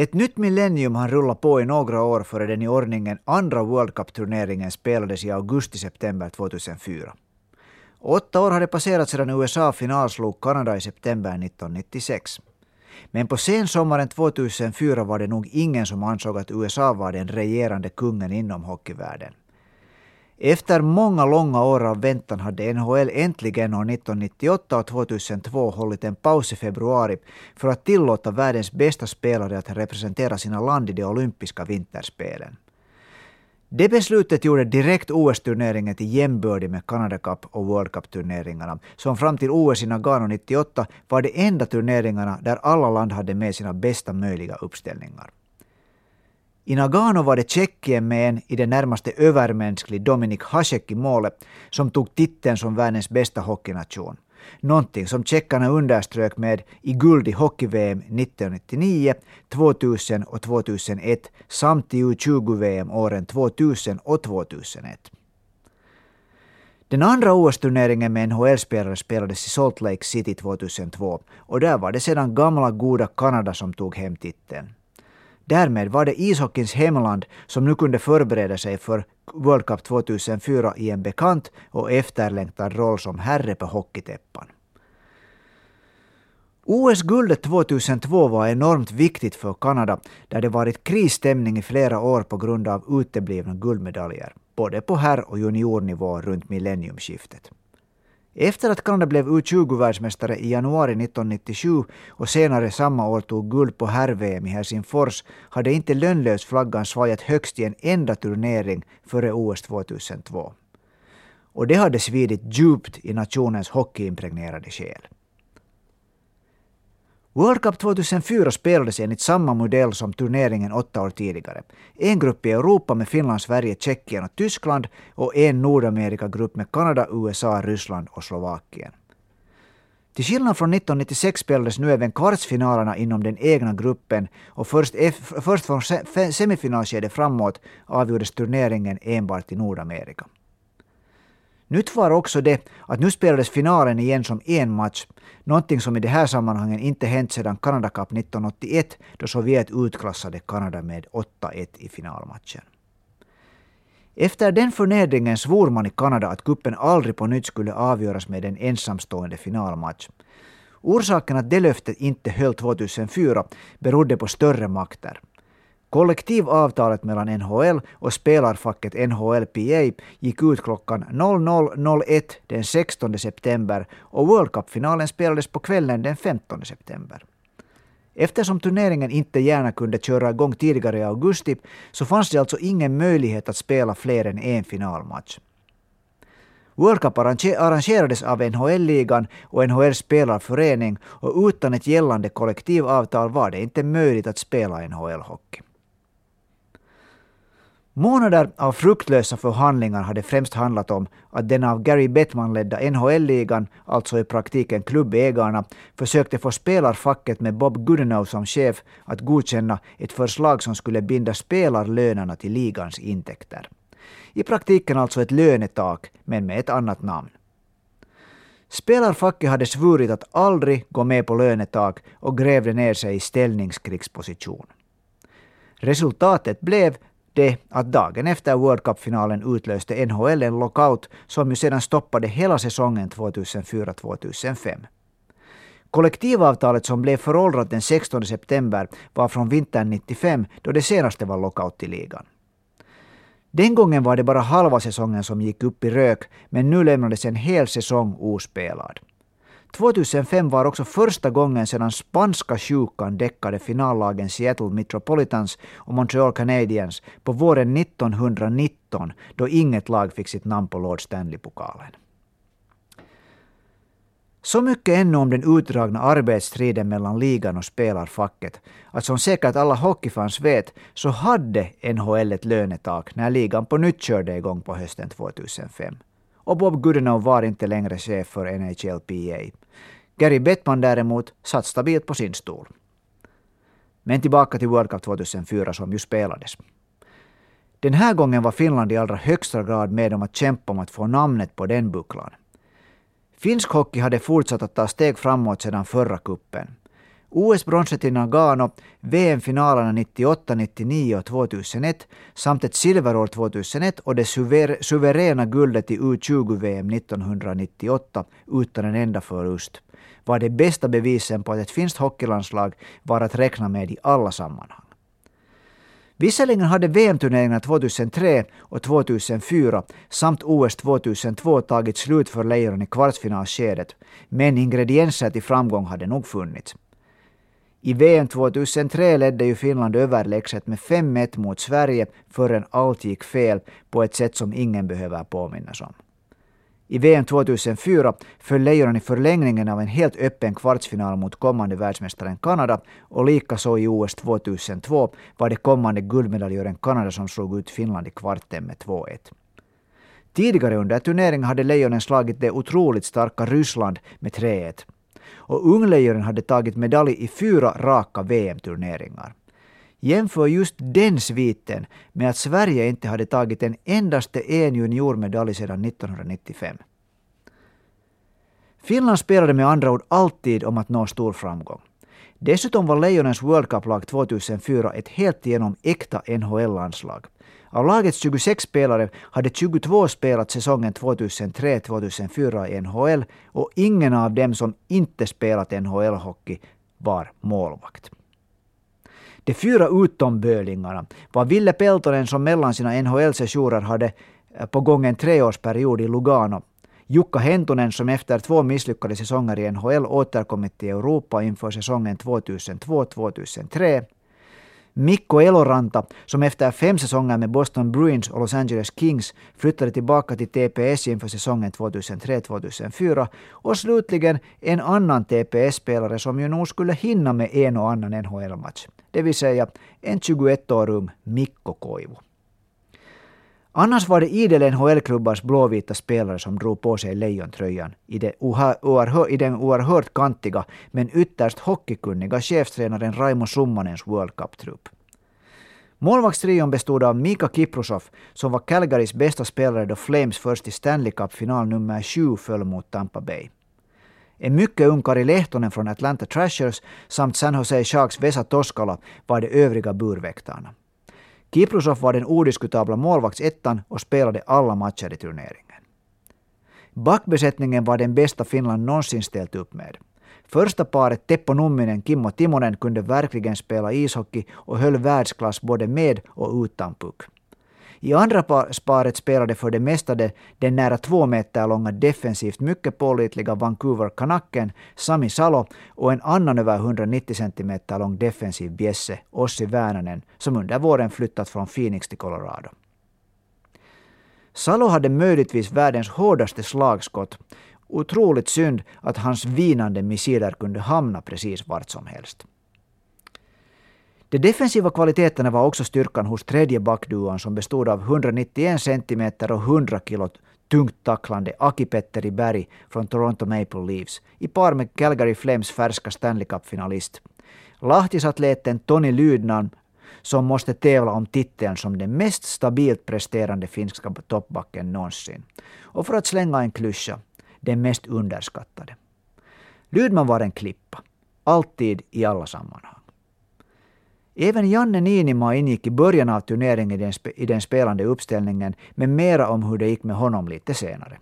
Ett nytt millennium har rullat på i några år före den i ordningen andra World Cup-turneringen spelades i augusti-september 2004. Åtta år hade passerat sedan USA finalslog Kanada i september 1996. Men på sensommaren 2004 var det nog ingen som ansåg att USA var den regerande kungen inom hockeyvärlden. Efter många långa år av väntan hade NHL äntligen år 1998 och 2002 hållit en paus i februari för att tillåta världens bästa spelare att representera sina land i de olympiska vinterspelen. Det beslutet gjorde direkt OS-turneringen till jämbördig med Canada Cup och World Cup-turneringarna, som fram till OS i Nagano 98 var de enda turneringarna där alla land hade med sina bästa möjliga uppställningar. I Nagano var det Tjeckien med en i det närmaste övermänsklig Dominik Hasek i målet som tog titeln som världens bästa hockeynation. Någonting som tjeckarna underströk med i guld i hockey-VM 1999, 2000 och 2001 samt i U20-VM åren 2000 och 2001. Den andra OS-turneringen med NHL-spelare spelades i Salt Lake City 2002 och där var det sedan gamla goda Kanada som tog hem titeln. Därmed var det ishockeyns hemland som nu kunde förbereda sig för World Cup 2004 i en bekant och efterlängtad roll som herre på hockeytäppan. OS-guldet 2002 var enormt viktigt för Kanada där det varit krisstämning i flera år på grund av uteblivna guldmedaljer, både på herr och juniornivå runt millenniumskiftet. Efter att Kanada blev U20-världsmästare i januari 1997 och senare samma år tog guld på herr-VM i Helsingfors hade inte Lönnlösflaggan svajat högst i en enda turnering före OS 2002. Och det hade svidit djupt i nationens hockeyimpregnerade själ. World Cup 2004 spelades enligt samma modell som turneringen åtta år tidigare. En grupp i Europa med Finland, Sverige, Tjeckien och Tyskland och en Nordamerikagrupp med Kanada, USA, Ryssland och Slovakien. Till skillnad från 1996 spelades nu även kvartsfinalerna inom den egna gruppen och först, först från semifinalskedet framåt avgjordes turneringen enbart i Nordamerika. Nytt var också det att nu spelades finalen igen som en match, någonting som i det här sammanhanget inte hänt sedan Canada Cup 1981 då Sovjet utklassade Kanada med 8-1 i finalmatchen. Efter den förnedringen svor man i Kanada att kuppen aldrig på nytt skulle avgöras med en ensamstående finalmatch. Orsaken att det löftet inte höll 2004 berodde på större makter. Kollektivavtalet mellan NHL och spelarfacket NHLPA gick ut klockan 00.01 den 16 september och World Cup-finalen spelades på kvällen den 15 september. Eftersom turneringen inte gärna kunde köra igång tidigare i augusti så fanns det alltså ingen möjlighet att spela fler än en finalmatch. World Cup arrangerades av NHL-ligan och NHLs spelarförening och utan ett gällande kollektivavtal var det inte möjligt att spela NHL-hockey. Månader av fruktlösa förhandlingar hade främst handlat om att den av Gary Bettman ledda NHL-ligan, alltså i praktiken klubbägarna, försökte få spelarfacket med Bob Goodenow som chef att godkänna ett förslag som skulle binda spelarlönerna till ligans intäkter. I praktiken alltså ett lönetak, men med ett annat namn. Spelarfacket hade svurit att aldrig gå med på lönetak och grävde ner sig i ställningskrigsposition. Resultatet blev det att dagen efter World Cup-finalen utlöste NHL en lockout som ju sedan stoppade hela säsongen 2004-2005. Kollektivavtalet som blev föråldrat den 16 september var från vintern 95 då det senaste var lockout i ligan. Den gången var det bara halva säsongen som gick upp i rök men nu lämnades en hel säsong ospelad. 2005 var också första gången sedan spanska sjukan däckade finallagen Seattle Metropolitans och Montreal Canadiens på våren 1919 då inget lag fick sitt namn på Lord Stanley-pokalen. Så mycket ännu om den utdragna arbetsstriden mellan ligan och spelarfacket att som säkert alla hockeyfans vet så hade NHL ett lönetak när ligan på nytt körde igång på hösten 2005 och Bob Goodenough var inte längre chef för NHLPA. Gary Bettman däremot satt stabilt på sin stol. Men tillbaka till World Cup 2004 som ju spelades. Den här gången var Finland i allra högsta grad med om att kämpa om att få namnet på den bucklan. Finsk hockey hade fortsatt att ta steg framåt sedan förra kuppen. OS-bronset i Nagano, VM-finalerna 98, 99 och 2001 samt ett silverår 2001 och det suver suveräna guldet i U20-VM 1998 utan en enda förlust var de bästa bevisen på att ett finskt hockeylandslag var att räkna med i alla sammanhang. Visserligen hade VM-turneringarna 2003 och 2004 samt OS 2002 tagit slut för Lejonen i kvartsfinalskedet, men ingredienser till framgång hade nog funnits. I VM 2003 ledde ju Finland överlägset med 5-1 mot Sverige förrän allt gick fel på ett sätt som ingen behöver påminnas om. I VM 2004 föll Lejonen i förlängningen av en helt öppen kvartsfinal mot kommande världsmästaren Kanada och likaså i OS 2002 var det kommande guldmedaljören Kanada som slog ut Finland i kvarten med 2-1. Tidigare under turneringen hade Lejonen slagit det otroligt starka Ryssland med 3-1. Och Unglejonen hade tagit medalj i fyra raka VM-turneringar. Jämför just den sviten med att Sverige inte hade tagit en endaste en juniormedalj sedan 1995. Finland spelade med andra ord alltid om att nå stor framgång. Dessutom var Lejonens World Cup-lag 2004 ett helt igenom äkta NHL-landslag. Av lagets 26 spelare hade 22 spelat säsongen 2003-2004 i NHL och ingen av dem som inte spelat NHL-hockey var målvakt. De fyra utombölingarna var Ville Peltonen som mellan sina NHL-sessioner hade eh, på gång en treårsperiod i Lugano. Jukka Hentunen som efter två misslyckade säsonger i NHL återkommit till Europa inför säsongen 2002-2003 Mikko Eloranta, som efter fem säsonger med Boston Bruins och Los Angeles Kings flyttade tillbaka till TPS inför säsongen 2003-2004. Och slutligen en annan TPS-spelare som ju nog skulle hinna med en och annan NHL-match. Det vill säga en 21-årig Mikko Koivu. Annars var det idel NHL-klubbars blåvita spelare som drog på sig lejontröjan i, det i den oerhört kantiga men ytterst hockeykunniga chefstränaren Raimo Summanens World Cup-trupp. Målvaktstrion bestod av Mika Kiprusov som var Calgarys bästa spelare då Flames först i Stanley Cup-final nummer 7 föll mot Tampa Bay. En mycket ung Kari Lehtonen från Atlanta Trashers samt San Jose Sharks Vesa Toskala var de övriga burväktarna. Kiprusov var den odiskutabla målvaktsettan och spelade alla matcher i turneringen. Backbesättningen var den bästa Finland någonsin ställt upp med. Första paret Teppo Numminen, Kimmo Timonen kunde verkligen spela ishockey och höll världsklass både med och utan puck. I andra paret spelade för det mesta det, den nära två meter långa defensivt mycket pålitliga Vancouver-kanacken, Sami Salo och en annan över 190 cm lång defensiv bjässe, Ossi Väänänen, som under våren flyttat från Phoenix till Colorado. Salo hade möjligtvis världens hårdaste slagskott. Otroligt synd att hans vinande missiler kunde hamna precis vart som helst. De defensiva kvaliteterna var också styrkan hos tredje backduon som bestod av 191 cm och 100 kg tungt tacklande Aki-Petteri Berg från Toronto Maple Leafs i par med Calgary Flames färska Stanley Cup-finalist. Lahtisatleten Toni Lydnan som måste tävla om titeln som den mest stabilt presterande finska toppbacken någonsin. Och för att slänga en klyscha, den mest underskattade. Lydman var en klippa. Alltid i alla sammanhang. Även Janne Niinima ingick i början av turneringen i den, i den spelande uppställningen, men mera om hur det gick med honom lite senare.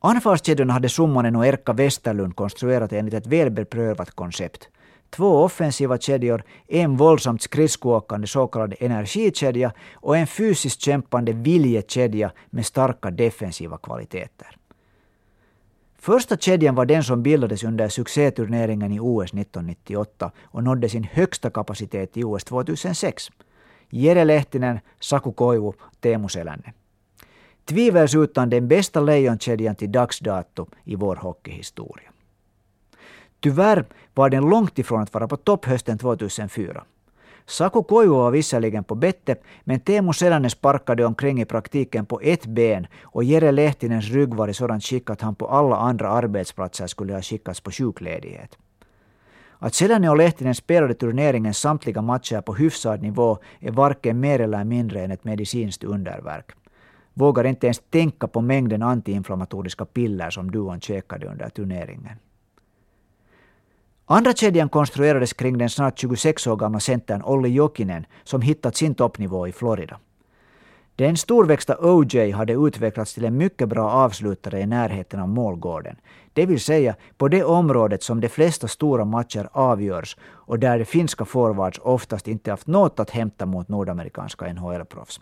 Anfallskedjorna hade Summanen och Erkka Westerlund konstruerat enligt ett välbeprövat koncept. Två offensiva kedjor, en våldsamt skridskoåkande så kallad energikedja och en fysiskt kämpande viljekedja med starka defensiva kvaliteter. Första kedjan var den som bildades under succéturneringen i OS 1998 och nådde sin högsta kapacitet i OS 2006. Jere Lehtinen, Saku Koivu, Teemu Selänne. Tvivelsutan den bästa lejonkedjan till dags dato i vår hockeyhistoria. Tyvärr var den långt ifrån att vara på topp hösten 2004. Saku Koivu var visserligen på bettet, men Teemu Selänne sparkade omkring i praktiken på ett ben och Jere Lehtinens rygg var i sådant skick att han på alla andra arbetsplatser skulle ha skickats på sjukledighet. Att Selänne och Lehtinen spelade turneringens samtliga matcher på hyfsad nivå är varken mer eller mindre än ett medicinskt underverk. Vågar inte ens tänka på mängden antiinflammatoriska piller som duon käkade under turneringen. Andra kedjan konstruerades kring den snart 26 år gamla centern Olli Jokinen som hittat sin toppnivå i Florida. Den storväxta OJ hade utvecklats till en mycket bra avslutare i närheten av målgården. Det vill säga på det området som de flesta stora matcher avgörs och där de finska forwards oftast inte haft något att hämta mot nordamerikanska NHL-proffs.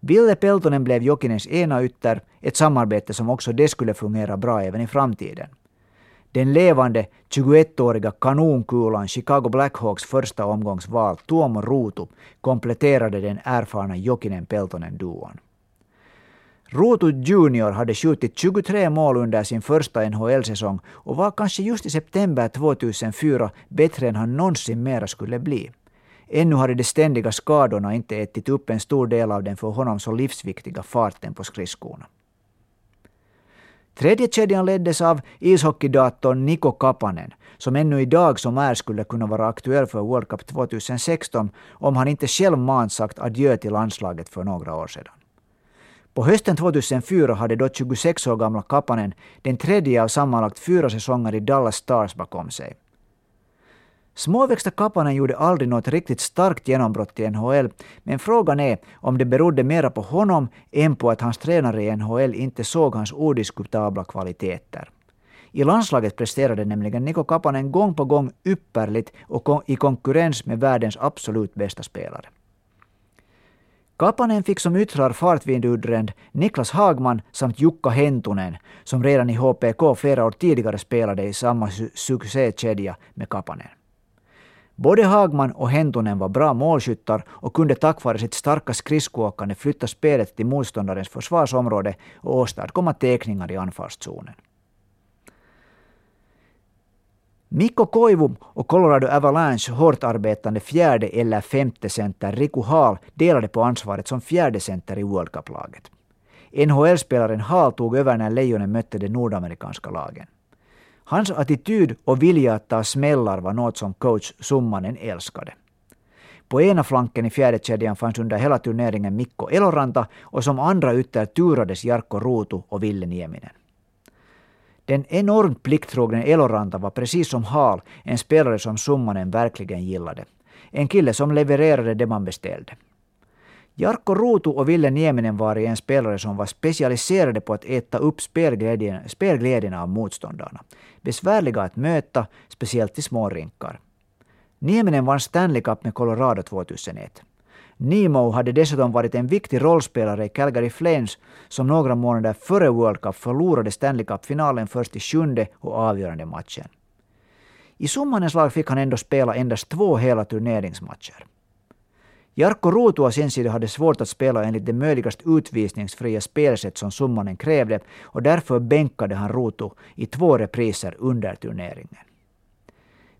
Ville Peltonen blev Jokinens ena ytter, ett samarbete som också det skulle fungera bra även i framtiden. Den levande 21-åriga kanonkulan Chicago Blackhawks första omgångsval Tuomo Ruutu kompletterade den erfarna Jokinen-Peltonen-duon. Ruutu Junior hade skjutit 23 mål under sin första NHL-säsong och var kanske just i september 2004 bättre än han någonsin mera skulle bli. Ännu hade de ständiga skadorna inte ätit upp en stor del av den för honom så livsviktiga farten på skridskorna. Tredje kedjan leddes av ishockeydatorn Niko Kapanen, som ännu idag som är skulle kunna vara aktuell för World Cup 2016 om han inte självmant sagt adjö till landslaget för några år sedan. På hösten 2004 hade då 26 år gamla Kapanen den tredje av sammanlagt fyra säsonger i Dallas Stars bakom sig. Småväxta Kapanen gjorde aldrig något riktigt starkt genombrott i NHL, men frågan är om det berodde mera på honom än på att hans tränare i NHL inte såg hans odiskutabla kvaliteter. I landslaget presterade nämligen Niko Kapanen gång på gång ypperligt och i konkurrens med världens absolut bästa spelare. Kapanen fick som yttrar fartvindudrand Niklas Hagman samt Jukka Hentunen, som redan i HPK flera år tidigare spelade i samma succékedja med Kapanen. Både Hagman och Hentunen var bra målskyttar och kunde tack vare sitt starka skridskoåkande flytta spelet till motståndarens försvarsområde och åstadkomma teckningar i anfallszonen. Mikko Koivu och Colorado Avalanche hårt arbetande fjärde eller femte center Riku Hall delade på ansvaret som fjärde center i World Cup-laget. NHL-spelaren Hall tog över när Lejonen mötte de nordamerikanska lagen. Hans attityd och vilja att ta smällar var något som coach Summanen älskade. På ena flanken i fjärde kedjan fanns under hela turneringen Mikko Eloranta och som andra ytter turades Jarkko Ruutu och Ville Nieminen. Den enormt plikttrogne Eloranta var precis som Hal en spelare som Summanen verkligen gillade. En kille som levererade det man beställde. Jarkko Ruutu och Ville Nieminen var en spelare som var specialiserade på att äta upp spelglädjen, spelglädjen av motståndarna. Besvärliga att möta, speciellt i små rinkar. Nieminen vann Stanley Cup med Colorado 2001. Nemo hade dessutom varit en viktig rollspelare i Calgary Flames som några månader före World Cup förlorade Stanley Cup-finalen först i sjunde och avgörande matchen. I sommarens lag fick han ändå spela endast två hela turneringsmatcher. Jarkko Ruutu sin sida hade svårt att spela enligt det möjligast utvisningsfria spelsätt som summanen krävde och därför bänkade han Ruutu i två repriser under turneringen.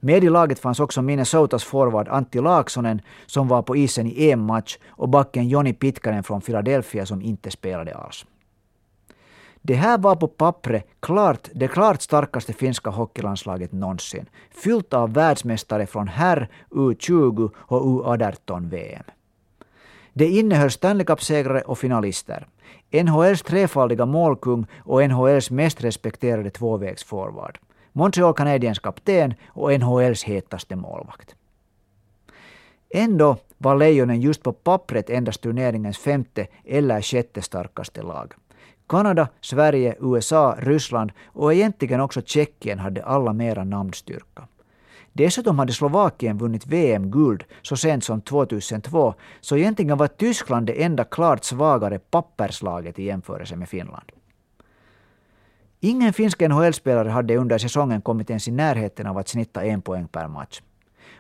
Med i laget fanns också Minnesotas forward Antti Laaksonen som var på isen i en match och backen Joni Pitkanen från Philadelphia som inte spelade alls. Det här var på pappret klart, det klart starkaste finska hockeylandslaget någonsin. Fyllt av världsmästare från herr, U20 och U18-VM. Det innehöll Stanley Cup-segrare och finalister. NHLs trefaldiga målkung och NHLs mest respekterade tvåvägsforward. Montreal Canadiens kapten och NHLs hetaste målvakt. Ändå var Lejonen just på pappret endast turneringens femte eller sjätte starkaste lag. Kanada, Sverige, USA, Ryssland och egentligen också Tjeckien hade alla mera namnstyrka. Dessutom hade Slovakien vunnit VM-guld så sent som 2002, så egentligen var Tyskland det enda klart svagare papperslaget i jämförelse med Finland. Ingen finsk NHL-spelare hade under säsongen kommit ens i närheten av att snitta en poäng per match.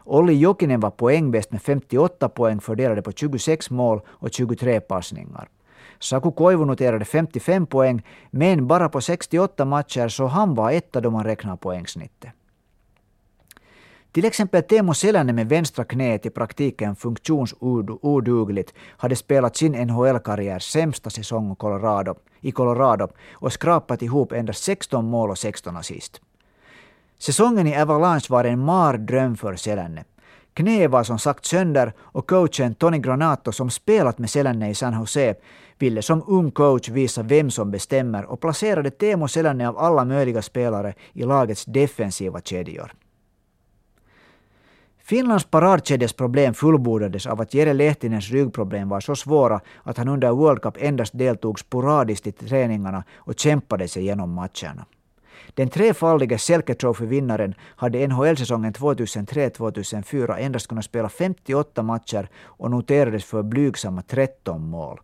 Olli Jokinen var poängbäst med 58 poäng fördelade på 26 mål och 23 passningar. Saku Koivu noterade 55 poäng, men bara på 68 matcher så han var etta då man räknar poängsnittet. Till exempel Teemu Selänne med vänstra knät i praktiken funktionsodugligt hade spelat sin NHL-karriär sämsta säsong Colorado, i Colorado och skrapat ihop endast 16 mål och 16 assist. Säsongen i Avalanche var en mardröm för Selänne. Knä var som sagt sönder och coachen Tony Granato som spelat med Selänne i San Jose ville som ung coach visa vem som bestämmer och placerade Teemu Selänne av alla möjliga spelare i lagets defensiva kedjor. Finlands paradkedjas problem fullbordades av att Jere Lehtinens ryggproblem var så svåra att han under World Cup endast deltog sporadiskt i träningarna och kämpade sig genom matcherna. Den trefaldige Selke Trophy-vinnaren hade NHL-säsongen 2003-2004 endast kunnat spela 58 matcher och noterades för blygsamma 13 mål.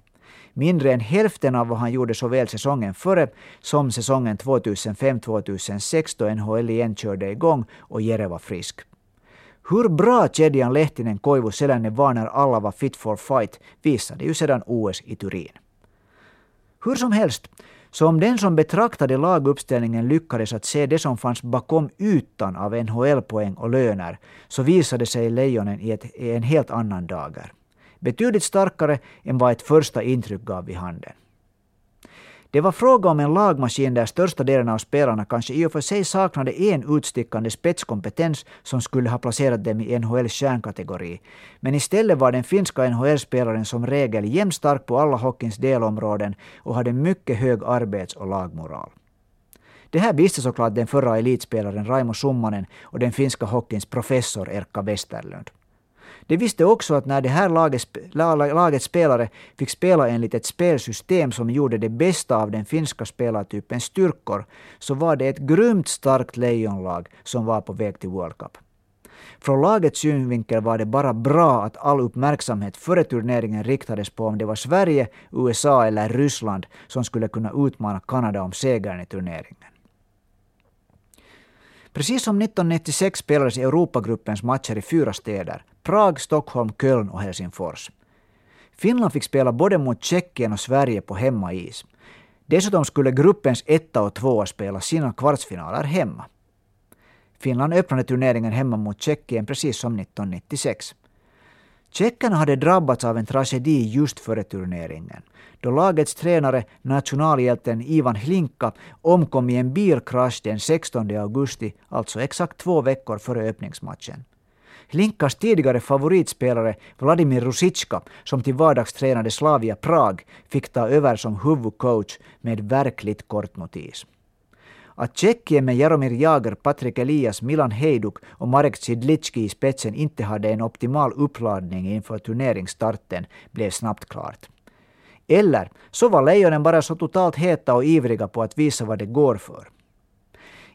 Mindre än hälften av vad han gjorde såväl säsongen före som säsongen 2005-2006 då NHL igen körde igång och Jere var frisk. Hur bra kedjan Lehtinen, Koivu, Selänne var när alla var fit for fight visade ju sedan OS i Turin. Hur som helst, så om den som betraktade laguppställningen lyckades att se det som fanns bakom ytan av NHL-poäng och löner, så visade sig Lejonen i, ett, i en helt annan dager. Betydligt starkare än vad ett första intryck gav vid handen. Det var fråga om en lagmaskin där största delen av spelarna kanske i och för sig saknade en utstickande spetskompetens som skulle ha placerat dem i NHLs kärnkategori. Men istället var den finska NHL-spelaren som regel jämnstark på alla hockeyns delområden och hade mycket hög arbets och lagmoral. Det här visste såklart den förra elitspelaren Raimo Summanen och den finska hockeyns professor Erkka Westerlund. De visste också att när det här lagets, lagets spelare fick spela enligt ett spelsystem som gjorde det bästa av den finska spelartypens styrkor, så var det ett grymt starkt lejonlag som var på väg till World Cup. Från lagets synvinkel var det bara bra att all uppmärksamhet före turneringen riktades på om det var Sverige, USA eller Ryssland som skulle kunna utmana Kanada om segern i turneringen. Precis som 1996 spelades Europagruppens matcher i fyra städer. Prag, Stockholm, Köln och Helsingfors. Finland fick spela både mot Tjeckien och Sverige på hemmais. Dessutom skulle gruppens etta och tvåa spela sina kvartsfinaler hemma. Finland öppnade turneringen hemma mot Tjeckien precis som 1996. Tjeckerna hade drabbats av en tragedi just före turneringen då lagets tränare, nationalhjälten Ivan Hlinka, omkom i en bilkrasch den 16 augusti, alltså exakt två veckor före öppningsmatchen. Hlinkas tidigare favoritspelare Vladimir Rusicka, som till vardags tränade Slavia Prag, fick ta över som huvudcoach med verkligt kort notis. Att Tjeckien med Jaromir Jagr, Patrik Elias, Milan Hejduk och Marek Cidlicki i spetsen inte hade en optimal uppladdning inför turneringsstarten blev snabbt klart. Eller så var lejonen bara så totalt heta och ivriga på att visa vad det går för.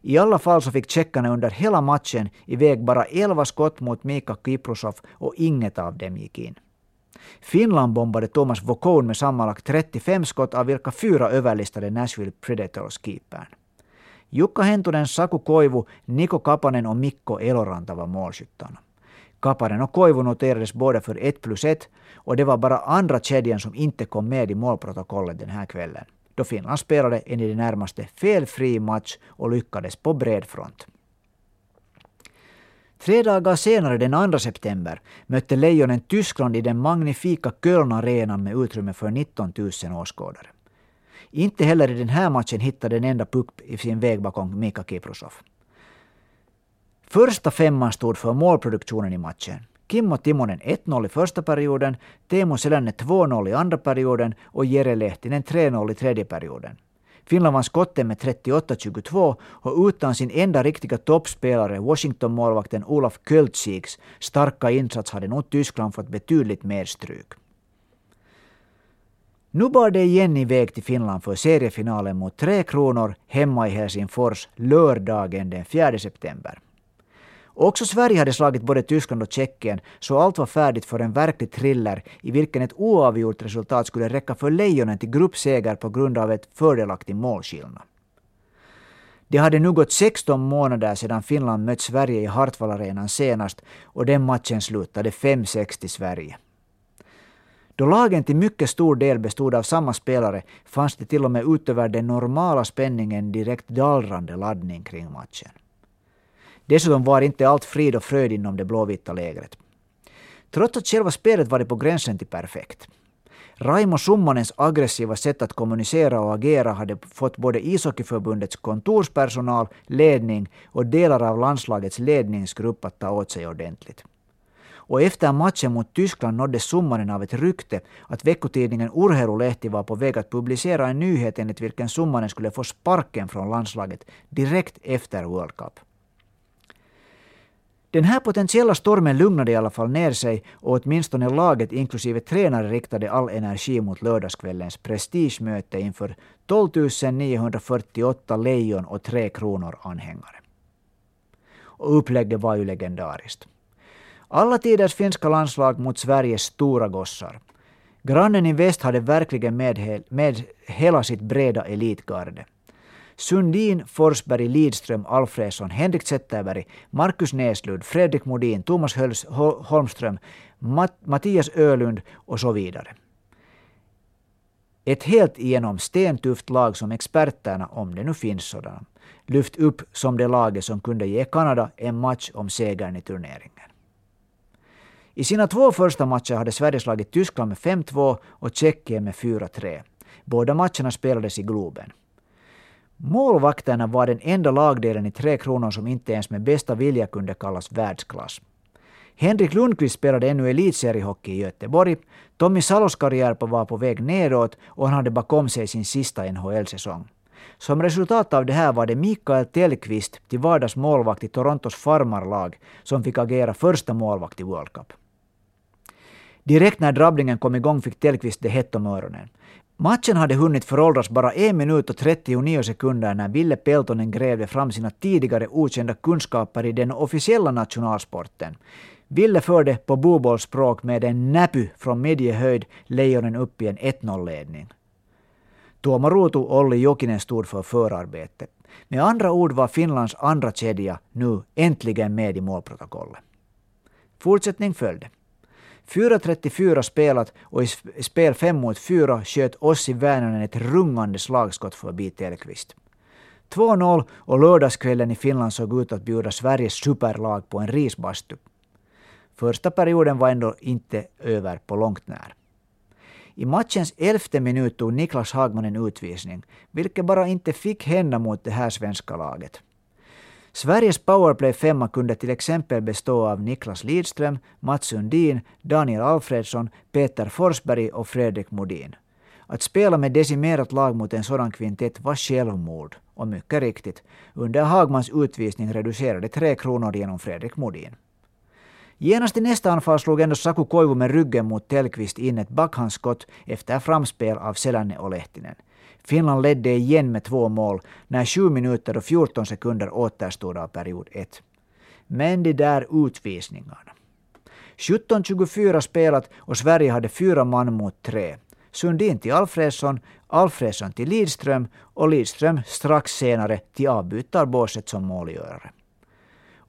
I alla fall så fick tjeckarna under hela matchen iväg bara 11 skott mot Mika Kiprusov och inget av dem gick in. Finland bombade Thomas Vokoun med sammanlagt 35 skott av vilka fyra överlistade Nashville Predators-keepern. Jukka Hentunen, Saku Koivu, Niko Kapanen och Mikko Eloranta var målskyttarna. Kapanen och Koivu noterades båda för 1 plus 1 och det var bara andra kedjan som inte kom med i målprotokollet den här kvällen då Finland spelade en i det närmaste felfri match och lyckades på bred front. Tre dagar senare, den 2 september, mötte Lejonen Tyskland i den magnifika Köln-arenan med utrymme för 19 000 åskådare. Inte heller i den här matchen hittade en enda puck i sin väg bakom Mika Kiprusov. Första femman stod för målproduktionen i matchen. Kimmo Timonen 1-0 i första perioden, Teemu Selänne 2-0 i andra perioden och Jere Lehtinen 3-0 i tredje perioden. Finland vann skotten med 38-22 och utan sin enda riktiga toppspelare, Washington-målvakten Olaf Költsiks starka insats hade nog Tyskland fått betydligt mer stryk. Nu bar det igen iväg till Finland för seriefinalen mot Tre Kronor hemma i Helsingfors lördagen den 4 september. Också Sverige hade slagit både Tyskland och Tjeckien, så allt var färdigt för en verklig thriller i vilken ett oavgjort resultat skulle räcka för Lejonen till gruppseger på grund av ett fördelaktig målskillnad. Det hade nu gått 16 månader sedan Finland mött Sverige i Hartwallarenan senast och den matchen slutade 5-6 till Sverige. Då lagen till mycket stor del bestod av samma spelare fanns det till och med utöver den normala spänningen direkt dallrande laddning kring matchen. Dessutom var inte allt frid och fröjd inom det blåvita lägret. Trots att själva spelet varit på gränsen till perfekt. Raimo Summanens aggressiva sätt att kommunicera och agera hade fått både ishockeyförbundets kontorspersonal, ledning och delar av landslagets ledningsgrupp att ta åt sig ordentligt och efter matchen mot Tyskland nåddes Summanen av ett rykte att veckotidningen Urheilulehti var på väg att publicera en nyhet enligt vilken Summanen skulle få sparken från landslaget direkt efter World Cup. Den här potentiella stormen lugnade i alla fall ner sig och åtminstone laget inklusive tränare riktade all energi mot lördagskvällens prestigemöte inför 12 948 lejon och Tre kronor anhängare. Och upplägget var ju legendariskt. Alla tiders finska landslag mot Sveriges stora gossar. Grannen i väst hade verkligen med, med hela sitt breda elitgarde. Sundin, Forsberg, Lidström, Alfredsson, Henrik Zetterberg, Marcus Näslund, Fredrik Modin, Thomas Höls, Holmström, Matt, Mattias Ölund och så vidare. Ett helt igenom stentufft lag som experterna, om det nu finns sådana, lyft upp som det laget som kunde ge Kanada en match om segern i turneringen. I sina två första matcher hade Sverige slagit Tyskland med 5-2 och Tjeckien med 4-3. Båda matcherna spelades i Globen. Målvakterna var den enda lagdelen i Tre Kronor som inte ens med bästa vilja kunde kallas världsklass. Henrik Lundqvist spelade ännu elitseriehockey i Göteborg. Tommy Salos karriär var på väg nedåt och han hade bakom sig sin sista NHL-säsong. Som resultat av det här var det Mikael Tellqvist, till vardags målvakt i Torontos farmarlag, som fick agera första målvakt i World Cup. Direkt när drabbningen kom igång fick Tellqvist det hett om öronen. Matchen hade hunnit föråldras bara en minut och 39 sekunder när Ville Peltonen grävde fram sina tidigare okända kunskaper i den officiella nationalsporten. Ville förde på bobollspråk med en näpy från midjehöjd lejonen upp i en 1-0-ledning. Tuomo Ruutu Olli Jokinen stod för förarbetet. Med andra ord var Finlands andra kedja nu äntligen med i målprotokollet. Fortsättning följde. 4.34 spelat och i spel 5 mot 4 sköt Ossi Väänänen ett rungande slagskott förbi Tellqvist. 2-0 och lördagskvällen i Finland såg ut att bjuda Sveriges superlag på en risbastu. Första perioden var ändå inte över på långt när. I matchens elfte minut tog Niklas Hagman en utvisning, vilket bara inte fick hända mot det här svenska laget. Sveriges powerplay femma kunde till exempel bestå av Niklas Lidström, Mats Sundin, Daniel Alfredsson, Peter Forsberg och Fredrik Modin. Att spela med decimerat lag mot en sådan kvintett var självmord. Och mycket riktigt, under Hagmans utvisning reducerade tre kronor genom Fredrik Modin. Genast i nästa anfall slog ändå Saku Koivu med ryggen mot Tellqvist in ett backhandskott efter framspel av Selänne och Lehtinen. Finland ledde igen med två mål när 7 minuter och 14 sekunder återstod av period 1. Men de där utvisningarna. 17-24 spelat och Sverige hade fyra man mot tre. Sundin till Alfredsson, Alfredsson till Lidström och Lidström strax senare till avbytarbåset som målgörare.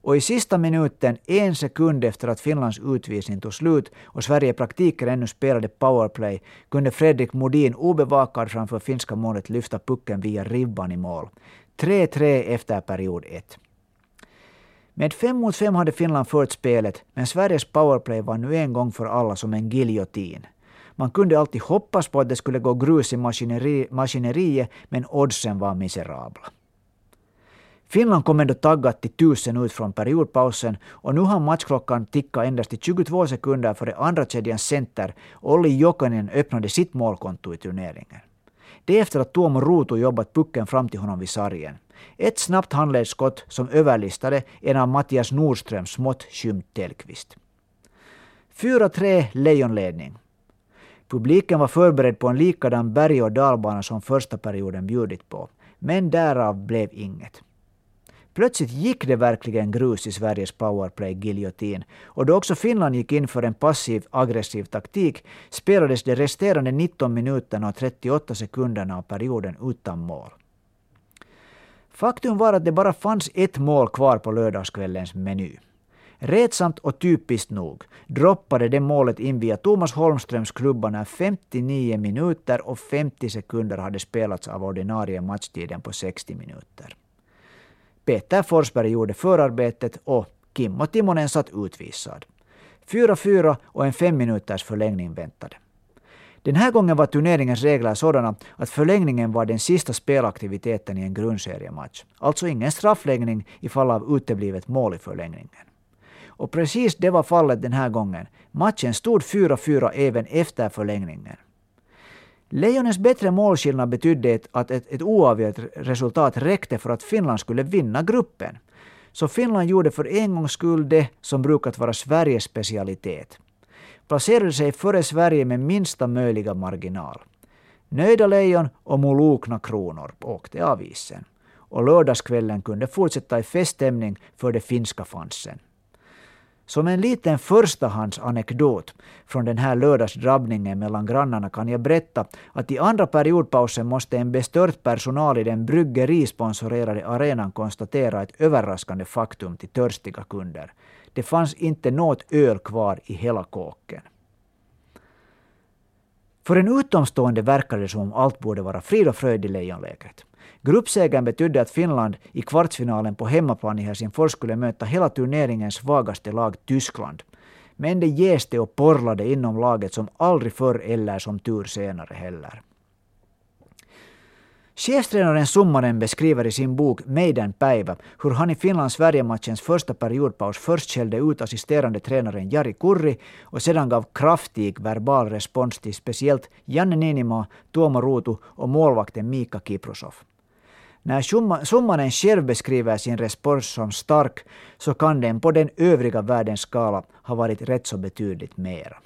Och i sista minuten, en sekund efter att Finlands utvisning tog slut och Sverige i praktiken ännu spelade powerplay, kunde Fredrik Modin obevakad framför finska målet lyfta pucken via ribban i mål. 3-3 efter period 1. Med fem mot fem hade Finland fört spelet, men Sveriges powerplay var nu en gång för alla som en giljotin. Man kunde alltid hoppas på att det skulle gå grus i maskineri, maskineriet, men oddsen var miserabla. Finland kom ändå taggat till tusen ut från periodpausen och nu har matchklockan tickat endast i 22 sekunder före andra kedjans center Olli Jokinen öppnade sitt målkonto i turneringen. Det är efter att Tuomo Ruutu jobbat pucken fram till honom vid sargen. Ett snabbt handledsskott som överlistade en av Mattias Nordströms smått skymt Tellqvist. 4-3 Lejonledning. Publiken var förberedd på en likadan berg och dalbana som första perioden bjudit på. Men därav blev inget. Plötsligt gick det verkligen grus i Sveriges powerplay-giljotin och då också Finland gick in för en passiv aggressiv taktik spelades de resterande 19 minuterna och 38 sekunderna av perioden utan mål. Faktum var att det bara fanns ett mål kvar på lördagskvällens meny. Rätsamt och typiskt nog droppade det målet in via Thomas Holmströms klubba när 59 minuter och 50 sekunder hade spelats av ordinarie matchtiden på 60 minuter. Peter Forsberg gjorde förarbetet och Kimmo Timonen satt utvisad. 4-4 och en fem minuters förlängning väntade. Den här gången var turneringens regler sådana att förlängningen var den sista spelaktiviteten i en grundseriematch. Alltså ingen straffläggning i fall av uteblivet mål i förlängningen. Och precis det var fallet den här gången. Matchen stod 4-4 även efter förlängningen. Lejonens bättre målskillnad betydde att ett, ett oavgjort resultat räckte för att Finland skulle vinna gruppen. Så Finland gjorde för en gångs skull det som brukat vara Sveriges specialitet. Placerade sig före Sverige med minsta möjliga marginal. Nöjda lejon och molokna kronor åkte av isen. Och lördagskvällen kunde fortsätta i feststämning för de finska fansen. Som en liten förstahandsanekdot från den här lördagsdrabbningen mellan grannarna kan jag berätta att i andra periodpausen måste en bestört personal i den bryggerisponsorerade arenan konstatera ett överraskande faktum till törstiga kunder. Det fanns inte något öl kvar i hela kåken. För en utomstående verkade det som om allt borde vara frid och fröjd i lejonlägret. Gruppsegern betydde att Finland i kvartsfinalen på hemmaplan i Helsingfors skulle möta hela turneringens svagaste lag Tyskland. Men det jäste och porlade inom laget som aldrig förr eller som tur senare heller. Cheftränaren Summanen beskriver i sin bok Meidän päivä hur han i Finland-Sverige-matchens första periodpaus först skällde ut assisterande tränaren Jari Kurri och sedan gav kraftig verbal respons till speciellt Janne Ninima, Tuomo Ruutu och målvakten Mika Kiprosov. När summanen själv beskriver sin respons som stark så kan den på den övriga världens skala ha varit rätt så betydligt mera.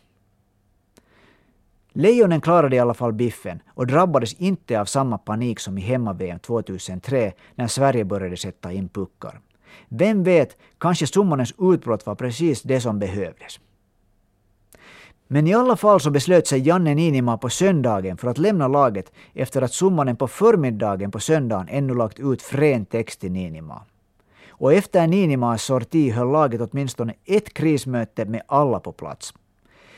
Lejonen klarade i alla fall biffen och drabbades inte av samma panik som i hemma-VM 2003 när Sverige började sätta in puckar. Vem vet, kanske summanens utbrott var precis det som behövdes. Men i alla fall så beslöt sig Janne Niinima på söndagen för att lämna laget efter att Summanen på förmiddagen på söndagen ännu lagt ut frän text till Niinima. Och efter Niinimas sorti höll laget åtminstone ett krismöte med alla på plats.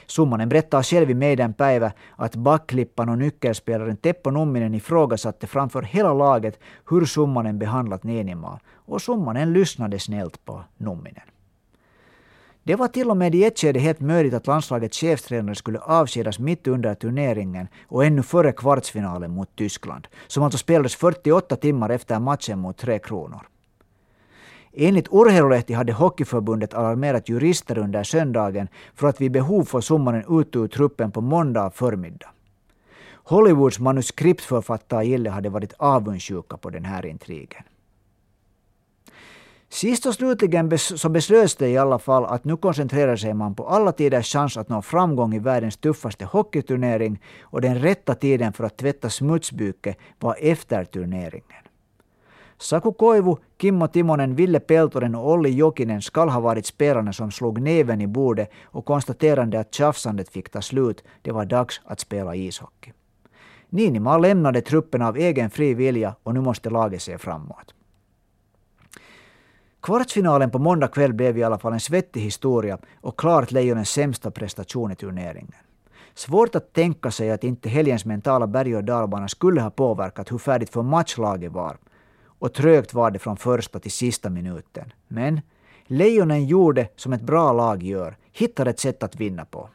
Summanen berättar själv i Meidän päivä att backklippan och nyckelspelaren Teppo Numminen ifrågasatte framför hela laget hur Summanen behandlat Niinimaa och Summanen lyssnade snällt på Numminen. Det var till och med i ett skede helt möjligt att landslagets chefstränare skulle avskedas mitt under turneringen och ännu före kvartsfinalen mot Tyskland, som alltså spelades 48 timmar efter matchen mot Tre Kronor. Enligt Urheilulehti hade Hockeyförbundet alarmerat jurister under söndagen för att vid behov få sommaren ut ur truppen på måndag förmiddag. Hollywoods manuskriptförfattare Gille hade varit avundsjuka på den här intrigen. Sist och slutligen så beslöts det i alla fall att nu koncentrerar sig man på alla tiders chans att nå framgång i världens tuffaste hockeyturnering och den rätta tiden för att tvätta smutsbyke var efter turneringen. Saku Koivu, Kimmo Timonen, Ville Peltonen och Olli Jokinen skall ha varit spelarna som slog näven i bordet och konstaterade att tjafsandet fick ta slut. Det var dags att spela ishockey. Niinimaa lämnade truppen av egen fri vilja och nu måste laget se framåt. Kvartsfinalen på måndag kväll blev i alla fall en svettig historia och klart Lejonens sämsta prestation i turneringen. Svårt att tänka sig att inte helgens mentala berg och dalbana skulle ha påverkat hur färdigt för matchlaget var. Och trögt var det från första till sista minuten. Men Lejonen gjorde som ett bra lag gör, hittade ett sätt att vinna på.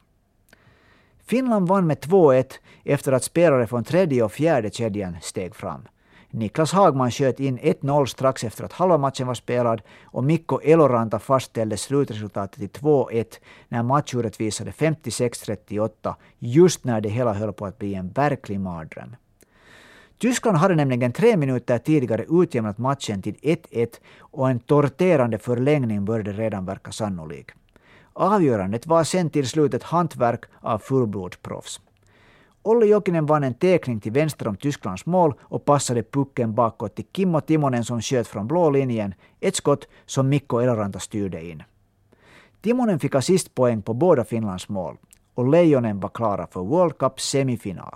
Finland vann med 2-1 efter att spelare från tredje och fjärde kedjan steg fram. Niklas Hagman sköt in 1-0 strax efter att halva matchen var spelad och Mikko Eloranta fastställde slutresultatet till 2-1 när matchuret visade 56-38 just när det hela höll på att bli en verklig mardröm. Tyskland hade nämligen tre minuter tidigare utjämnat matchen till 1-1 och en torterande förlängning började redan verka sannolik. Avgörandet var sen till slut ett hantverk av fullblodsproffs. Olli Jokinen vann en tekning till vänster om Tysklands mål och passade pucken bakåt till Kimmo Timonen som sköt från blå linjen, ett skott som Mikko Eloranta styrde in. Timonen fick assistpoäng på båda Finlands mål och Lejonen var klara för World Cup semifinal.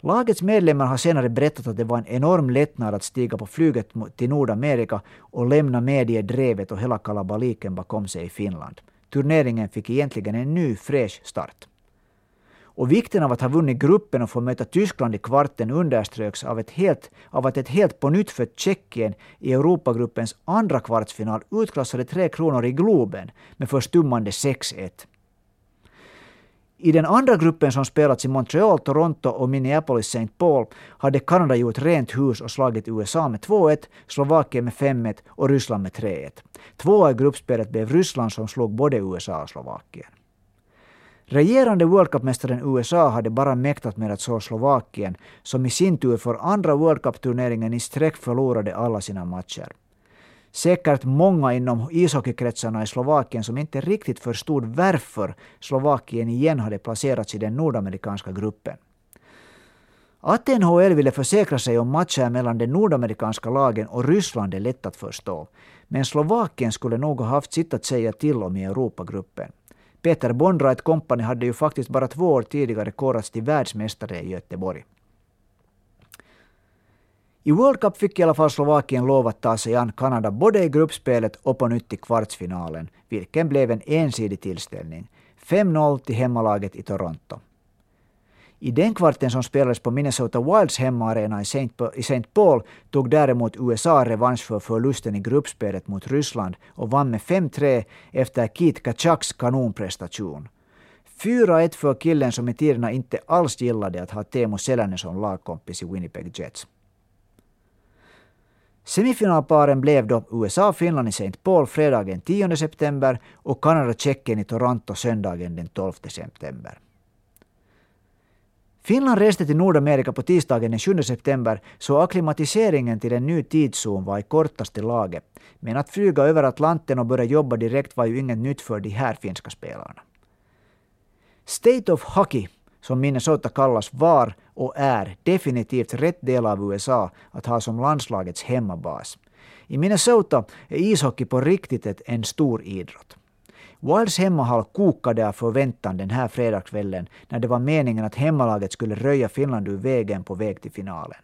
Lagets medlemmar har senare berättat att det var en enorm lättnad att stiga på flyget till Nordamerika och lämna mediedrevet och hela kalabaliken bakom sig i Finland. Turneringen fick egentligen en ny fräsch start. Och vikten av att ha vunnit gruppen och få möta Tyskland i kvarten underströks av, ett helt, av att ett helt på nytt för Tjeckien i Europagruppens andra kvartsfinal utklassade Tre Kronor i Globen med förstummande 6-1. I den andra gruppen som spelats i Montreal, Toronto och Minneapolis St. Paul hade Kanada gjort rent hus och slagit USA med 2-1, Slovakien med 5-1 och Ryssland med 3-1. Tvåa i gruppspelet blev Ryssland som slog både USA och Slovakien. Regerande World Cup-mästaren USA hade bara mäktat med att slå Slovakien, som i sin tur för andra World Cup-turneringen i sträck förlorade alla sina matcher. Säkert många inom ishockeykretsarna i Slovakien som inte riktigt förstod varför Slovakien igen hade placerats i den nordamerikanska gruppen. Att NHL ville försäkra sig om matcher mellan de nordamerikanska lagen och Ryssland är lätt att förstå. Men Slovakien skulle nog ha haft sitt att säga till om i Europagruppen. Peter Bondrait Company hade ju faktiskt bara två år tidigare korats till världsmästare i Göteborg. I World Cup fick i alla fall Slovakien lov att ta sig an Kanada både i gruppspelet och på nytt i kvartsfinalen, vilken blev en ensidig tillställning. 5-0 till hemmalaget i Toronto. I den kvarten som spelades på Minnesota Wilds hemmaarena i St. Paul tog däremot USA revansch för förlusten i gruppspelet mot Ryssland och vann med 5-3 efter Keith Kachaks kanonprestation. 4-1 för killen som i tiderna inte alls gillade att ha Teemu Selänen som lagkompis i Winnipeg Jets. Semifinalparen blev då USA-Finland i St. Paul fredagen 10 september och Kanada-Tjeckien i Toronto söndagen den 12 september. Finland reste till Nordamerika på tisdagen den 7 september så akklimatiseringen till en ny tidszon var i kortaste laget. Men att flyga över Atlanten och börja jobba direkt var ju inget nytt för de här finska spelarna. State of Hockey, som Minnesota kallas, var och är definitivt rätt del av USA att ha som landslagets hemmabas. I Minnesota är ishockey på riktigt en stor idrott. Wilds hemmahall kokade av förväntan den här fredagskvällen när det var meningen att hemmalaget skulle röja Finland ur vägen på väg till finalen.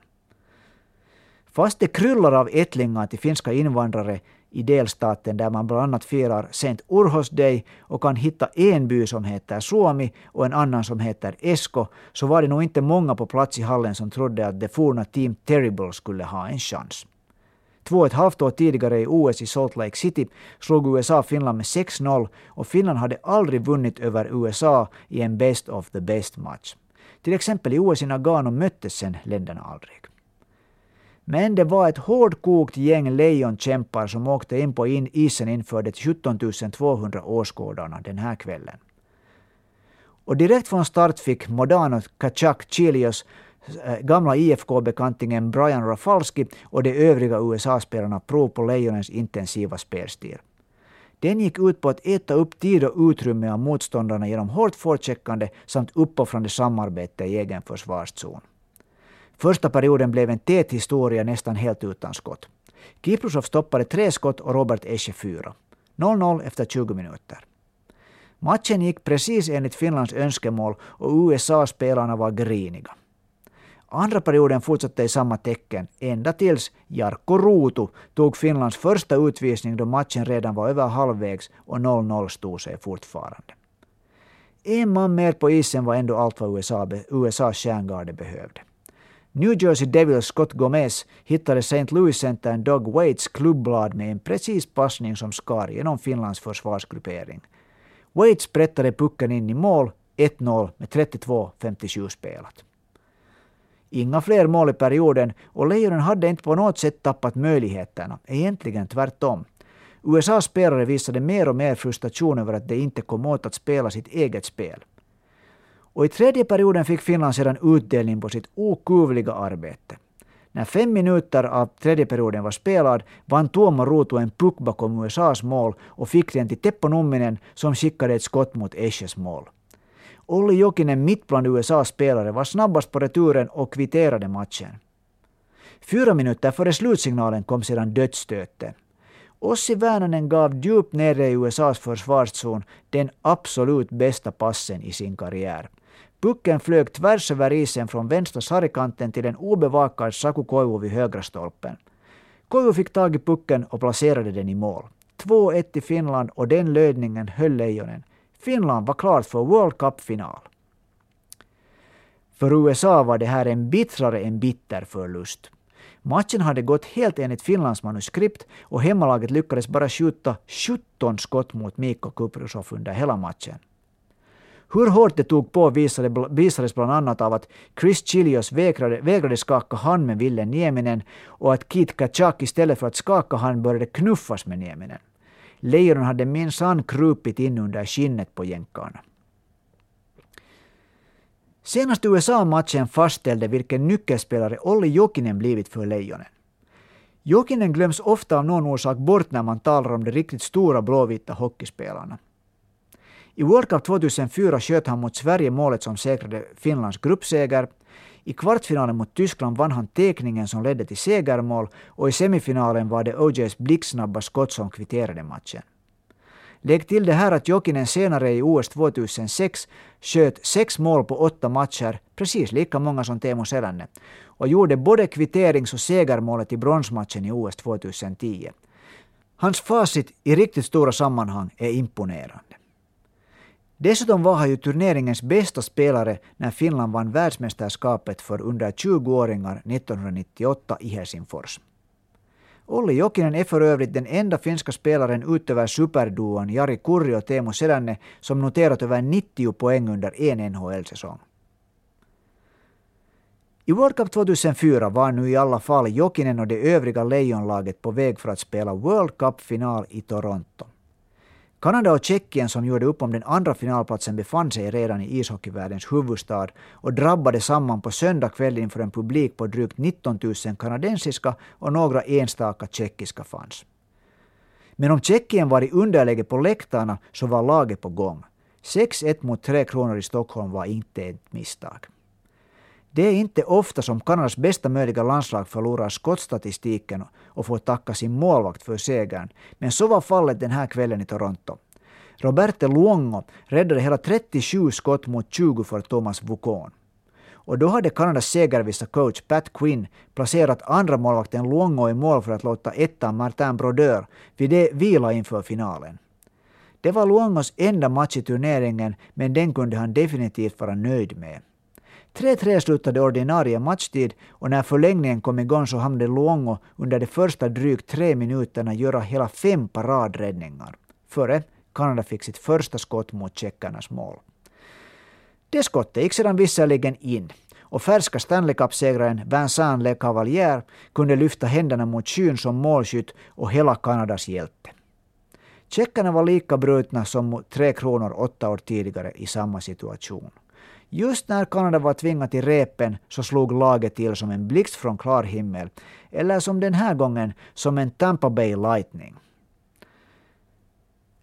Fast det kryllar av ättlingar till finska invandrare i delstaten där man bland annat firar sent Urhos Day och kan hitta en by som heter Suomi och en annan som heter Esko, så var det nog inte många på plats i hallen som trodde att det forna Team Terrible skulle ha en chans. Två och ett halvt år tidigare i OS i Salt Lake City slog USA Finland med 6-0 och Finland hade aldrig vunnit över USA i en Best of the Best-match. Till exempel i OS i Nagano möttes sen länderna aldrig. Men det var ett hårdkokt gäng lejonkämpar som åkte in på in isen inför de 17 200 åskådarna den här kvällen. Och direkt från start fick Modano Kachak Chilios Eh, gamla IFK-bekantingen Brian Rafalski och de övriga USA-spelarna prov på Lejonens intensiva spelstil. Den gick ut på att äta upp tid och utrymme av motståndarna genom hårt forecheckande samt uppoffrande samarbete i egen försvarszon. Första perioden blev en tät historia nästan helt utan skott. Kiprusov stoppade tre skott och Robert Esche fyra. 0-0 efter 20 minuter. Matchen gick precis enligt Finlands önskemål och USA-spelarna var griniga. Andra perioden fortsatte i samma tecken, ända tills Jarkko Ruutu tog Finlands första utvisning då matchen redan var över halvvägs och 0-0 stod sig fortfarande. En man mer på isen var ändå allt vad USA, USAs stjärngarde behövde. New Jersey Devils Scott Gomez hittade St. Louis-centern Doug Waits klubblad med en precis passning som skar genom Finlands försvarsgruppering. Waits sprättade pucken in i mål, 1-0 med 32-57 spelat. Inga fler mål i perioden och Lejonen hade inte på något sätt tappat möjligheterna. Egentligen tvärtom. USAs spelare visade mer och mer frustration över att de inte kom åt att spela sitt eget spel. Och i tredje perioden fick Finland sedan utdelning på sitt okuvliga arbete. När fem minuter av tredje perioden var spelad vann Tuomo Ruutu en puck bakom USAs mål och fick den till Teppo Numminen som skickade ett skott mot Esches mål. Olli Jokinen mitt bland USAs spelare var snabbast på returen och kvitterade matchen. Fyra minuter före slutsignalen kom sedan dödsstöten. Ossi Väänänen gav djupt nere i USAs försvarszon den absolut bästa passen i sin karriär. Pucken flög tvärs över isen från vänstra sargkanten till en obevakad Saku Koivu vid högra stolpen. Koivu fick tag i pucken och placerade den i mål. 2-1 till Finland och den lödningen höll Lejonen. Finland var klart för World Cup-final. För USA var det här en bittrare än bitter förlust. Matchen hade gått helt enligt Finlands manuskript och hemmalaget lyckades bara skjuta 17 skott mot Mikko Kuprusov under hela matchen. Hur hårt det tog på visade, visades bland annat av att Chris Chilios vägrade, vägrade skaka hand med Ville Nieminen och att Kit Kachak istället för att skaka hand började knuffas med Nieminen. Lejonen hade minsann krupit in under skinnet på jänkarna. Senast USA-matchen fastställde vilken nyckelspelare Olli Jokinen blivit för Lejonen. Jokinen glöms ofta av någon orsak bort när man talar om de riktigt stora blåvita hockeyspelarna. I World Cup 2004 sköt han mot Sverige målet som säkrade Finlands gruppseger. I kvartsfinalen mot Tyskland vann han tekningen som ledde till segermål och i semifinalen var det OJs blixtsnabba skott som kvitterade matchen. Lägg till det här att Jokinen senare i OS 2006 sköt sex mål på åtta matcher, precis lika många som Teemu Selänne, och gjorde både kvitterings och segermålet i bronsmatchen i OS 2010. Hans facit i riktigt stora sammanhang är imponerande. Dessutom var han ju turneringens bästa spelare när Finland vann världsmästerskapet för under 20-åringar 1998 i Helsingfors. Olli Jokinen är för övrigt den enda finska spelaren utöver superduon Jari Kurri och Teemu Selänne som noterat över 90 poäng under en NHL-säsong. I World Cup 2004 var nu i alla fall Jokinen och det övriga Lejonlaget på väg för att spela World Cup-final i Toronto. Kanada och Tjeckien som gjorde upp om den andra finalplatsen befann sig redan i ishockeyvärldens huvudstad och drabbade samman på söndag kväll inför en publik på drygt 19 000 kanadensiska och några enstaka tjeckiska fans. Men om Tjeckien var i underläge på läktarna så var laget på gång. 6-1 mot 3 Kronor i Stockholm var inte ett misstag. Det är inte ofta som Kanadas bästa möjliga landslag förlorar skottstatistiken och får tacka sin målvakt för segern. Men så var fallet den här kvällen i Toronto. Roberto Luongo räddade hela 37 skott mot 20 för Thomas Vukon. Och då hade Kanadas segervissa coach Pat Quinn placerat andra målvakten Luongo i mål för att låta ettan Martin Brodeur vid det vila inför finalen. Det var Luongos enda match i turneringen men den kunde han definitivt vara nöjd med. 3-3 slutade ordinarie matchtid och när förlängningen kom igång så hamnade Luongo under de första drygt tre minuterna göra hela fem paradräddningar. Före Kanada fick sitt första skott mot tjeckernas mål. Det skottet gick sedan visserligen in och färska Stanley Cup-segraren Vincent Le Cavalier kunde lyfta händerna mot skyn som målskytt och hela Kanadas hjälte. Tjeckerna var lika brutna som Tre Kronor åtta år tidigare i samma situation. Just när Kanada var tvingat till repen så slog laget till som en blixt från klar himmel. Eller som den här gången, som en Tampa Bay Lightning.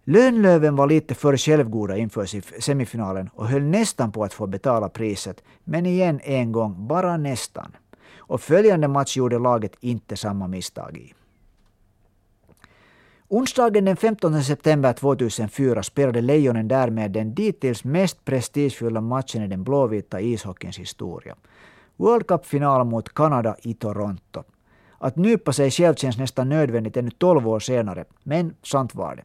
Lönlöven var lite för självgoda inför semifinalen och höll nästan på att få betala priset. Men igen en gång, bara nästan. Och följande match gjorde laget inte samma misstag i. Onsdagen den 15 september 2004 spelade Lejonen därmed den dittills mest prestigefulla matchen i den blåvita ishockeyns historia. World Cup-final mot Kanada i Toronto. Att nypa sig själv känns nästan nödvändigt ännu 12 år senare, men sant var det.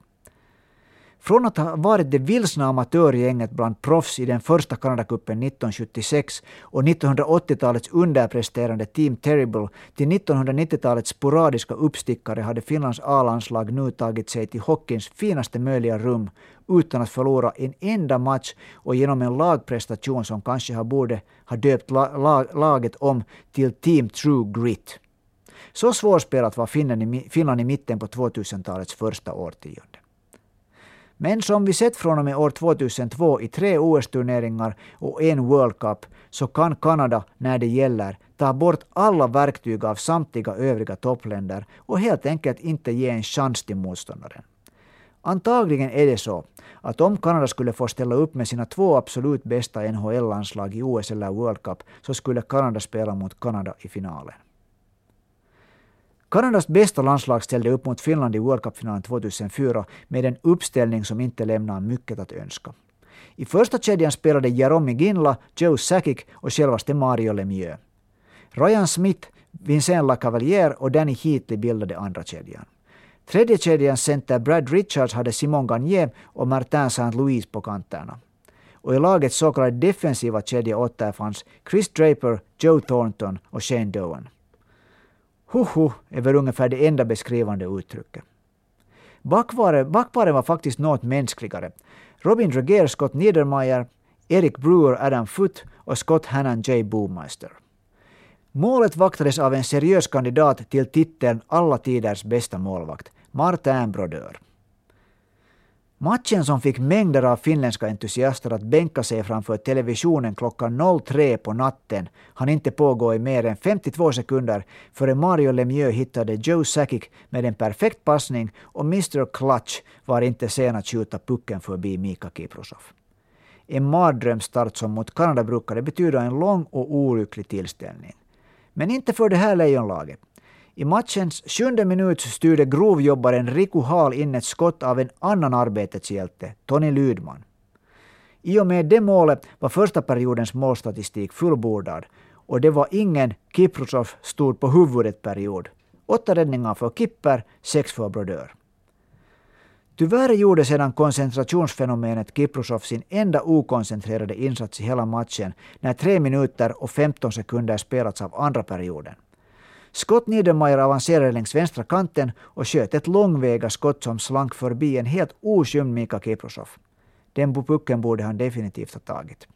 Från att ha varit det vilsna amatörgänget bland proffs i den första Kanadakuppen 1976 och 1980-talets underpresterande Team Terrible till 1990-talets sporadiska uppstickare hade Finlands A-landslag nu tagit sig till hockeyns finaste möjliga rum utan att förlora en enda match och genom en lagprestation som kanske har borde ha döpt laget om till Team True Grit. Så svårspelat var Finland i mitten på 2000-talets första årtionde. Men som vi sett från och med år 2002 i tre OS-turneringar och en World Cup så kan Kanada, när det gäller, ta bort alla verktyg av samtliga övriga toppländer och helt enkelt inte ge en chans till motståndaren. Antagligen är det så att om Kanada skulle få ställa upp med sina två absolut bästa NHL-landslag i OS eller World Cup så skulle Kanada spela mot Kanada i finalen. Kanadas bästa landslag ställde upp mot Finland i World Cup-finalen 2004 med en uppställning som inte lämnar mycket att önska. I första kedjan spelade Jaromir Ginla, Joe Sakic och självaste Mario Lemieux. Ryan Smith, Vincent Lacavalier och Danny Heatley bildade andra kedjan. Tredje kedjans center Brad Richards hade Simon Gagné och Martin St. Louis på kanterna. Och i lagets så kallade defensiva kedja återfanns Chris Draper, Joe Thornton och Shane Doan. Huhu är väl ungefär det enda beskrivande uttrycket. Backparen, backparen var faktiskt något mänskligare. Robin Dreger, Scott Niedermayer, Eric Brewer, Adam Foote och Scott Hannan, J. Boomeister. Målet vaktades av en seriös kandidat till titeln alla tiders bästa målvakt, Martin Brodeur. Matchen som fick mängder av finländska entusiaster att bänka sig framför televisionen klockan 03 på natten hann inte pågå i mer än 52 sekunder före Mario Lemieux hittade Joe Sakic med en perfekt passning och Mr Clutch var inte sen att skjuta pucken förbi Mika Kiprosov. En mardrömsstart som mot Kanada brukade betyda en lång och olycklig tillställning. Men inte för det här lejonlaget. I matchens sjunde minut styrde grovjobbaren Riku Hall in ett skott av en annan arbetets hjälte, Tony Lydman. I och med det målet var första periodens målstatistik fullbordad och det var ingen Kiprusov stod på huvudet-period. Åtta räddningar för Kipper, sex för Brodeur. Tyvärr gjorde sedan koncentrationsfenomenet Kiprusov sin enda okoncentrerade insats i hela matchen när tre minuter och 15 sekunder spelats av andra perioden. Scott Niedermayer avancerade längs vänstra kanten och sköt ett långväga skott som slank förbi en helt oskymd Mika Kiprosov. Den pucken borde han definitivt ha tagit.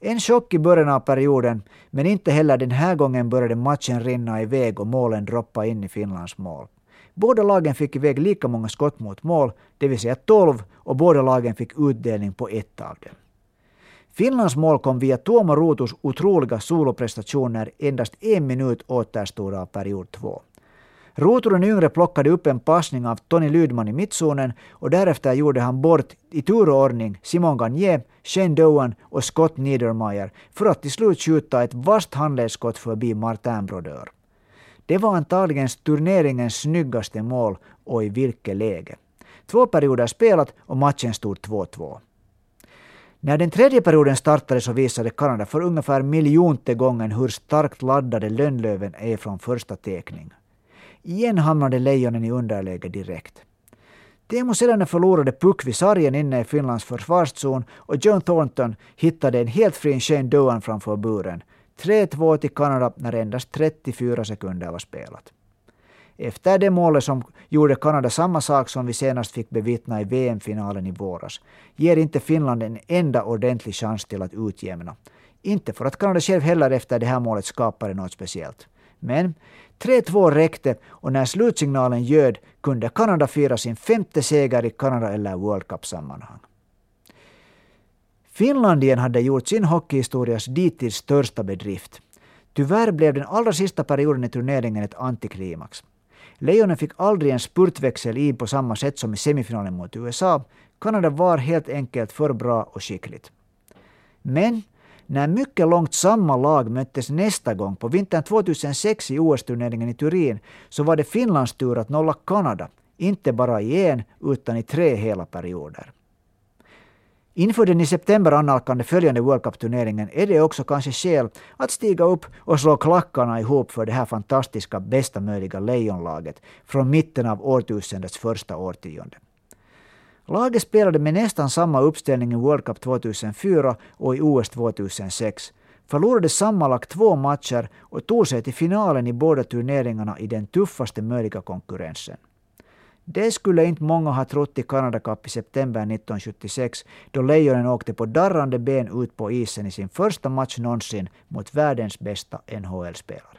En chock i början av perioden, men inte heller den här gången började matchen rinna iväg och målen droppa in i Finlands mål. Båda lagen fick iväg lika många skott mot mål, det vill säga 12, och båda lagen fick utdelning på ett av dem. Finlands mål kom via Tuomo Ruutus otroliga soloprestationer endast en minut återstod av period två. Ruutu den yngre plockade upp en passning av Tony Lydman i mittzonen och därefter gjorde han bort i tur och ordning Simon Gagné, Shane Doan och Scott Niedermayer för att till slut skjuta ett vasst handledsskott förbi Martin Brodeur. Det var antagligen turneringens snyggaste mål och i vilket läge. Två perioder spelat och matchen stod 2-2. När den tredje perioden startade så visade Kanada för ungefär miljonte gången hur starkt laddade Lönnlöven är från första teckning. Igen hamnade Lejonen i underläge direkt. Teemu Selänne förlorade puck vid sargen inne i Finlands försvarszon och John Thornton hittade en helt fri Shane Doan framför buren. 3-2 till Kanada när endast 34 sekunder var spelat. Efter det målet som gjorde Kanada samma sak som vi senast fick bevittna i VM-finalen i våras, ger inte Finland en enda ordentlig chans till att utjämna. Inte för att Kanada själv heller efter det här målet skapade något speciellt. Men 3-2 räckte och när slutsignalen ljöd kunde Kanada fira sin femte seger i Kanada eller World Cup-sammanhang. Finlandien hade gjort sin hockeyhistorias dittills största bedrift. Tyvärr blev den allra sista perioden i turneringen ett antiklimax. Lejonen fick aldrig en spurtväxel i på samma sätt som i semifinalen mot USA. Kanada var helt enkelt för bra och skickligt. Men när mycket långt samma lag möttes nästa gång på vintern 2006 i OS-turneringen i Turin så var det Finlands tur att nolla Kanada, inte bara i en utan i tre hela perioder. Inför den i september annalkande följande World Cup-turneringen är det också kanske skäl att stiga upp och slå klackarna ihop för det här fantastiska bästa möjliga lejonlaget från mitten av årtusendets första årtionde. Laget spelade med nästan samma uppställning i World Cup 2004 och i OS 2006, förlorade sammanlagt två matcher och tog sig till finalen i båda turneringarna i den tuffaste möjliga konkurrensen. Det skulle inte många ha trott i Canada Cup i september 1976 då Lejonen åkte på darrande ben ut på isen i sin första match någonsin mot världens bästa NHL-spelare.